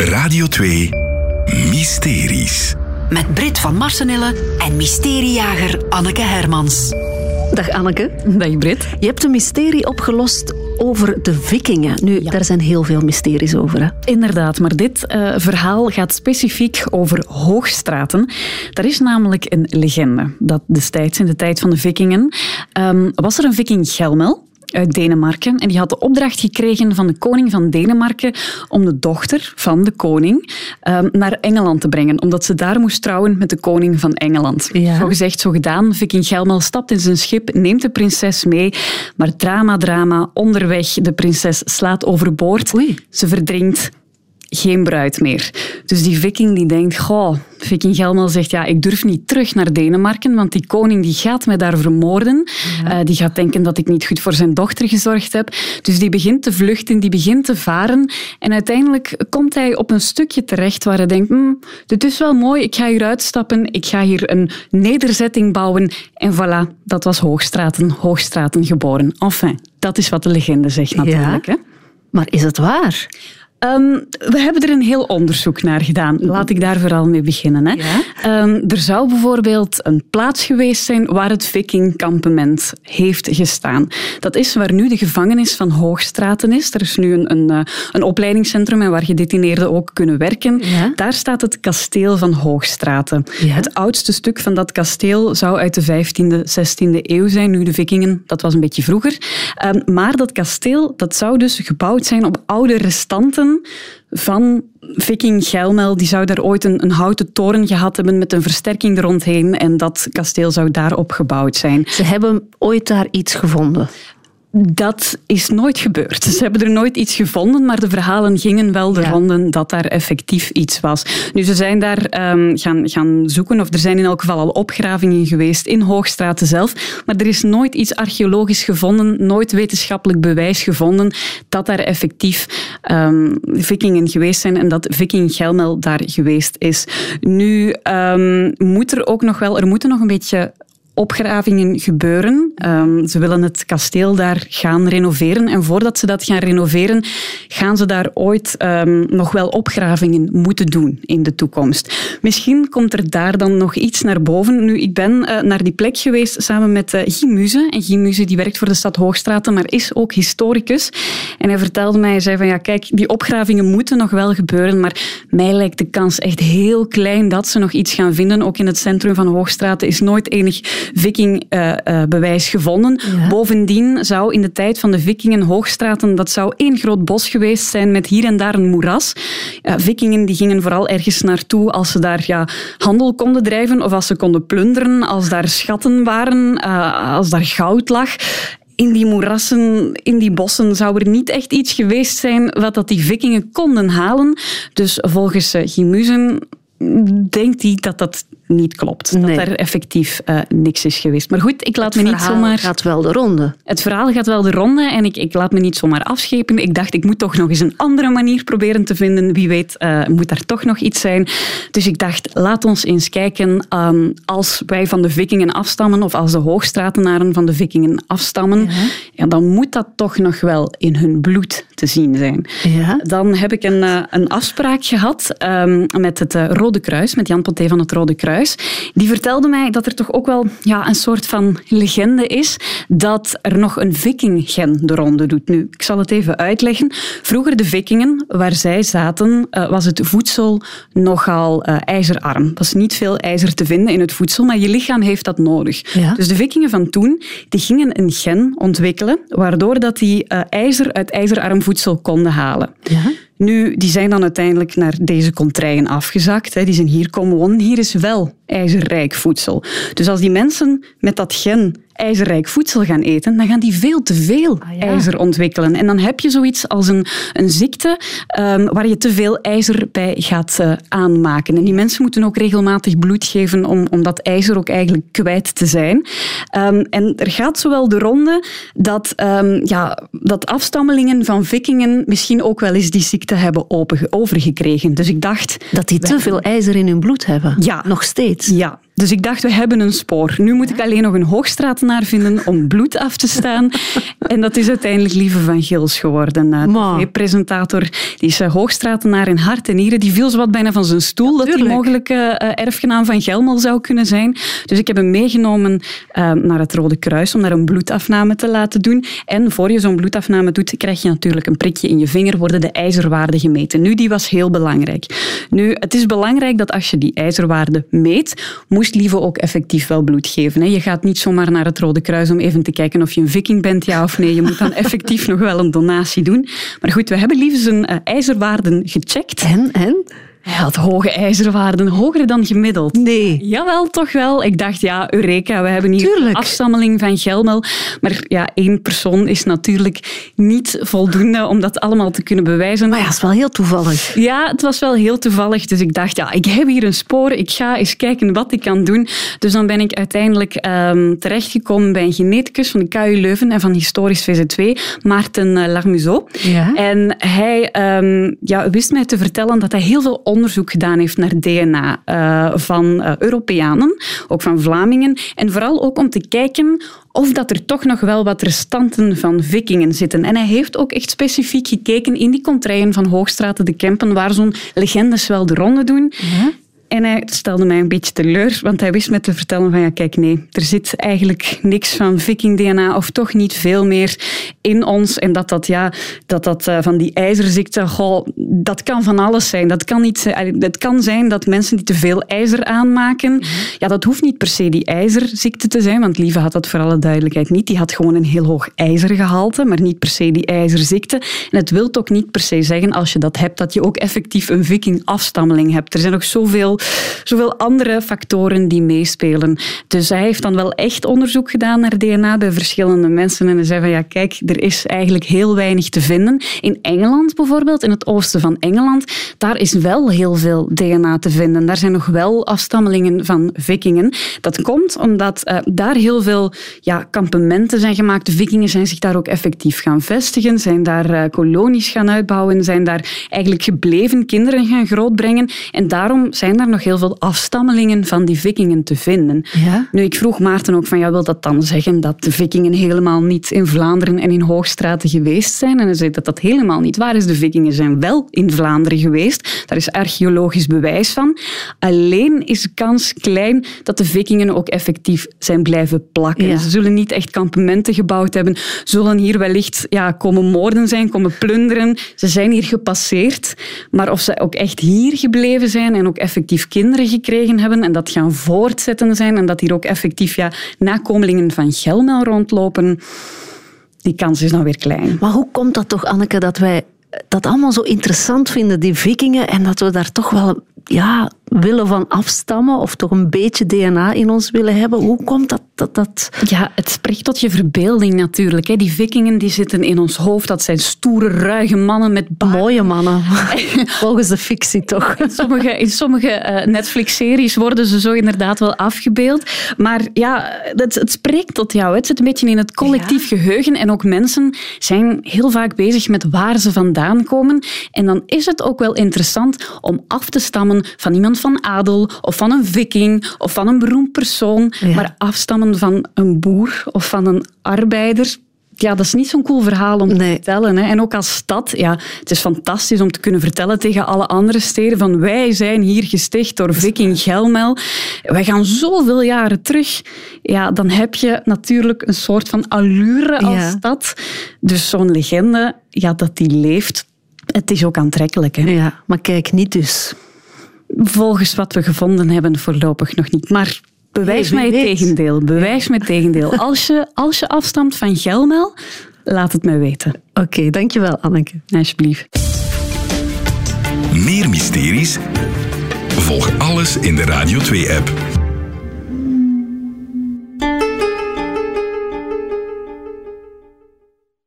Radio 2 Mysteries. Met Brit van Marsenille en mysteriejager Anneke Hermans. Dag Anneke. Dag Brit. Je hebt een mysterie opgelost over de vikingen. Nu, daar zijn heel veel mysteries over. Hè? Inderdaad, maar dit uh, verhaal gaat specifiek over Hoogstraten. Er is namelijk een legende dat destijds in de tijd van de vikingen um, was er een viking Gelmel uit Denemarken. En die had de opdracht gekregen van de koning van Denemarken om de dochter van de koning um, naar Engeland te brengen, omdat ze daar moest trouwen met de koning van Engeland. Ja. Zo gezegd, zo gedaan. Viking Gelmel stapt in zijn schip, neemt de prinses mee, maar drama, drama, onderweg, de prinses slaat overboord. Oei. Ze verdrinkt geen bruid meer. Dus die viking die denkt, goh, viking Gelmel zegt, ja, ik durf niet terug naar Denemarken, want die koning die gaat mij daar vermoorden. Ja. Uh, die gaat denken dat ik niet goed voor zijn dochter gezorgd heb. Dus die begint te vluchten, die begint te varen. En uiteindelijk komt hij op een stukje terecht waar hij denkt, hm, dit is wel mooi, ik ga hier uitstappen, ik ga hier een nederzetting bouwen. En voilà, dat was Hoogstraten, Hoogstraten geboren. Enfin, dat is wat de legende zegt natuurlijk. Ja. Hè? Maar is het waar? Um, we hebben er een heel onderzoek naar gedaan. Laat ik daar vooral mee beginnen. Hè. Ja? Um, er zou bijvoorbeeld een plaats geweest zijn waar het vikingkampement heeft gestaan. Dat is waar nu de gevangenis van Hoogstraten is. Er is nu een, een, een opleidingscentrum en waar gedetineerden ook kunnen werken. Ja? Daar staat het kasteel van Hoogstraten. Ja? Het oudste stuk van dat kasteel zou uit de 15e, 16e eeuw zijn. Nu de vikingen, dat was een beetje vroeger. Um, maar dat kasteel dat zou dus gebouwd zijn op oude restanten van viking Gelmel. Die zou daar ooit een, een, houten toren gehad hebben met een versterking er rondheen. En dat kasteel zou daarop gebouwd zijn. Ze hebben ooit daar iets gevonden. Dat is nooit gebeurd. Ze hebben er nooit iets gevonden, maar de verhalen gingen wel de Ja. ronden dat daar effectief iets was. Nu, ze zijn daar ehm, gaan, gaan zoeken, of er zijn in elk geval al opgravingen geweest in Hoogstraten zelf, maar er is nooit iets archeologisch gevonden, nooit wetenschappelijk bewijs gevonden dat daar effectief ehm, vikingen geweest zijn en dat viking Gelmel daar geweest is. Nu ehm, moet er ook nog wel, er moeten nog een beetje opgravingen gebeuren. Um, ze willen het kasteel daar gaan renoveren. En voordat ze dat gaan renoveren, gaan ze daar ooit um, nog wel opgravingen moeten doen in de toekomst. Misschien komt er daar dan nog iets naar boven. Nu, ik ben uh, naar die plek geweest samen met uh, Guy. En Guy die werkt voor de stad Hoogstraten, maar is ook historicus. En hij vertelde mij, hij zei van ja, kijk, die opgravingen moeten nog wel gebeuren, maar mij lijkt de kans echt heel klein dat ze nog iets gaan vinden. Ook in het centrum van Hoogstraten is nooit enig vikingbewijs uh, gevonden. Ja. Bovendien zou in de tijd van de vikingen Hoogstraten, dat zou één groot bos geweest zijn met hier en daar een moeras. Vikingen die gingen vooral ergens naartoe als ze daar ja, handel konden drijven of als ze konden plunderen, als daar schatten waren, uh, als daar goud lag in die moerassen, in die bossen, zou er niet echt iets geweest zijn wat dat die vikingen konden halen. Dus volgens Gimuzen denkt hij dat dat niet klopt. Nee. Dat er effectief uh, niks is geweest. Maar goed, ik laat het me niet zomaar... Het gaat wel de ronde. Het verhaal gaat wel de ronde en ik, ik laat me niet zomaar afschepen. Ik dacht, ik moet toch nog eens een andere manier proberen te vinden. Wie weet uh, moet daar toch nog iets zijn. Dus ik dacht, laat ons eens kijken. Um, als wij van de vikingen afstammen of als de hoogstratenaren van de vikingen afstammen, ja. Ja, dan moet dat toch nog wel in hun bloed te zien zijn. Ja. Dan heb ik een, uh, een afspraak gehad um, met het Rode Kruis, met Jan Poté van het Rode Kruis. Die vertelde mij dat er toch ook wel ja, een soort van legende is dat er nog een vikinggen de ronde doet. Nu, ik zal het even uitleggen. Vroeger de vikingen, waar zij zaten, uh, was het voedsel nogal uh, ijzerarm. Er was niet veel ijzer te vinden in het voedsel, maar je lichaam heeft dat nodig. Ja. Dus de vikingen van toen, die gingen een gen ontwikkelen, waardoor dat die uh, ijzer uit ijzerarm voedsel konden halen. Ja. Nu, die zijn dan uiteindelijk naar deze contraien afgezakt. Hè. Die zijn hier komen wonen. Hier is wel ijzerrijk voedsel. Dus als die mensen met dat gen ijzerrijk voedsel gaan eten, dan gaan die veel te veel ah, ja. ijzer ontwikkelen. En dan heb je zoiets als een, een ziekte um, waar je te veel ijzer bij gaat uh, aanmaken. En die mensen moeten ook regelmatig bloed geven om, om dat ijzer ook eigenlijk kwijt te zijn. Um, en er gaat zowel de ronde dat, um, ja, dat afstammelingen van vikingen misschien ook wel eens die ziekte hebben overgekregen. Dus ik dacht... Dat die te veel ijzer in hun bloed hebben? Ja. Nog steeds? Ja. Dus ik dacht, we hebben een spoor. Nu moet ik alleen nog een hoogstratenaar vinden om bloed af te staan. en dat is uiteindelijk Lieve van Gils geworden. Uh, de presentator die is uh, hoogstratenaar in hart en nieren. Die viel zo wat bijna van zijn stoel dat hij mogelijk uh, erfgenaam van Gelmel zou kunnen zijn. Dus ik heb hem meegenomen naar het Rode Kruis om daar een bloedafname te laten doen. En voor je zo'n bloedafname doet, krijg je natuurlijk een prikje in je vinger, worden de ijzerwaarden gemeten. Nu, die was heel belangrijk. Nu, het is belangrijk dat als je die ijzerwaarde meet, moest Lieve ook effectief wel bloed geven. Je gaat niet zomaar naar het Rode Kruis om even te kijken of je een viking bent, ja of nee. Je moet dan effectief nog wel een donatie doen. Maar goed, we hebben Lieve zijn uh, ijzerwaarden gecheckt. En? En? Hij had hoge ijzerwaarden, hoger dan gemiddeld. Nee. Jawel, toch wel. Ik dacht, ja, Eureka, we hebben hier Tuurlijk. afstammeling van Gelmel. Maar ja, één persoon is natuurlijk niet voldoende om dat allemaal te kunnen bewijzen. Maar ja, het is wel heel toevallig. Ja, het was wel heel toevallig. Dus ik dacht, ja, ik heb hier een spoor. Ik ga eens kijken wat ik kan doen. Dus dan ben ik uiteindelijk um, terechtgekomen bij een geneticus van de KU Leuven en van Historisch VZ2, Maarten uh, Larmuseau. Ja. En hij um, ja, wist mij te vertellen dat hij heel veel onderzoek gedaan heeft naar DNA uh, van uh, Europeanen, ook van Vlamingen. En vooral ook om te kijken of dat er toch nog wel wat restanten van vikingen zitten. En hij heeft ook echt specifiek gekeken in die contraien van Hoogstraten, de Kempen, waar zo'n legendes wel de ronde doen. Ja. En hij stelde mij een beetje teleur, want hij wist me te vertellen van ja, kijk, nee, er zit eigenlijk niks van viking-DNA of toch niet veel meer in ons. En dat dat, ja, dat, dat uh, van die ijzerziekte, goh, dat kan van alles zijn. Dat kan, niet, uh, het kan zijn dat mensen die te veel ijzer aanmaken, ja, dat hoeft niet per se die ijzerziekte te zijn, want Lieve had dat voor alle duidelijkheid niet. Die had gewoon een heel hoog ijzergehalte, maar niet per se die ijzerziekte. En het wil ook niet per se zeggen, als je dat hebt, dat je ook effectief een viking-afstammeling hebt. Er zijn nog zoveel zoveel andere factoren die meespelen. Dus hij heeft dan wel echt onderzoek gedaan naar DNA bij verschillende mensen. En hij zei van ja, kijk, er is eigenlijk heel weinig te vinden. In Engeland bijvoorbeeld, in het oosten van Engeland, daar is wel heel veel DNA te vinden. Daar zijn nog wel afstammelingen van vikingen. Dat komt omdat uh, daar heel veel ja, kampementen zijn gemaakt. De vikingen zijn zich daar ook effectief gaan vestigen, zijn daar uh, kolonies gaan uitbouwen, zijn daar eigenlijk gebleven kinderen gaan grootbrengen. En daarom zijn daar nog heel veel afstammelingen van die vikingen te vinden. Ja? Nu, ik vroeg Maarten ook van, ja, wil dat dan zeggen dat de vikingen helemaal niet in Vlaanderen en in Hoogstraten geweest zijn? En hij zei dat dat helemaal niet waar is. De vikingen zijn wel in Vlaanderen geweest. Daar is archeologisch bewijs van. Alleen is de kans klein dat de vikingen ook effectief zijn blijven plakken. Ja. Ze zullen niet echt kampementen gebouwd hebben, zullen hier wellicht ja, komen moorden zijn, komen plunderen. Ze zijn hier gepasseerd, maar of ze ook echt hier gebleven zijn en ook effectief kinderen gekregen hebben en dat gaan voortzetten zijn en dat hier ook effectief ja, nakomelingen van Gelmel rondlopen, die kans is nou weer klein. Maar hoe komt dat toch, Anneke, dat wij dat allemaal zo interessant vinden, die vikingen, en dat we daar toch wel ja, willen van afstammen of toch een beetje DNA in ons willen hebben. Hoe komt dat? dat, dat... Ja, het spreekt tot je verbeelding natuurlijk. Hè. Die vikingen die zitten in ons hoofd. Dat zijn stoere, ruige mannen met baard. Mooie mannen. Volgens de fictie toch. In sommige, in sommige uh, Netflix-series worden ze zo inderdaad wel afgebeeld. Maar ja, het, het spreekt tot jou. Het zit een beetje in het collectief ja. geheugen. En ook mensen zijn heel vaak bezig met waar ze vandaan komen. En dan is het ook wel interessant om af te stammen van iemand van adel of van een viking of van een beroemd persoon, ja. maar afstammen van een boer of van een arbeider. Ja, dat is niet zo'n cool verhaal om nee. te vertellen. Hè. En ook als stad, ja, het is fantastisch om te kunnen vertellen tegen alle andere steden van wij zijn hier gesticht door Viking Gelmel. Wij gaan zoveel jaren terug. Ja, dan heb je natuurlijk een soort van allure als ja. stad. Dus zo'n legende, ja, dat die leeft, het is ook aantrekkelijk. Hè. Ja, maar kijk, niet dus. Volgens wat we gevonden hebben, voorlopig nog niet. Maar bewijs mij het tegendeel. Bewijs mij het tegendeel. Als je, als je afstamt van Gelmel, laat het mij weten. Oké, okay, dankjewel Anneke. Alsjeblieft. Meer mysteries? Volg alles in de Radio 2-app.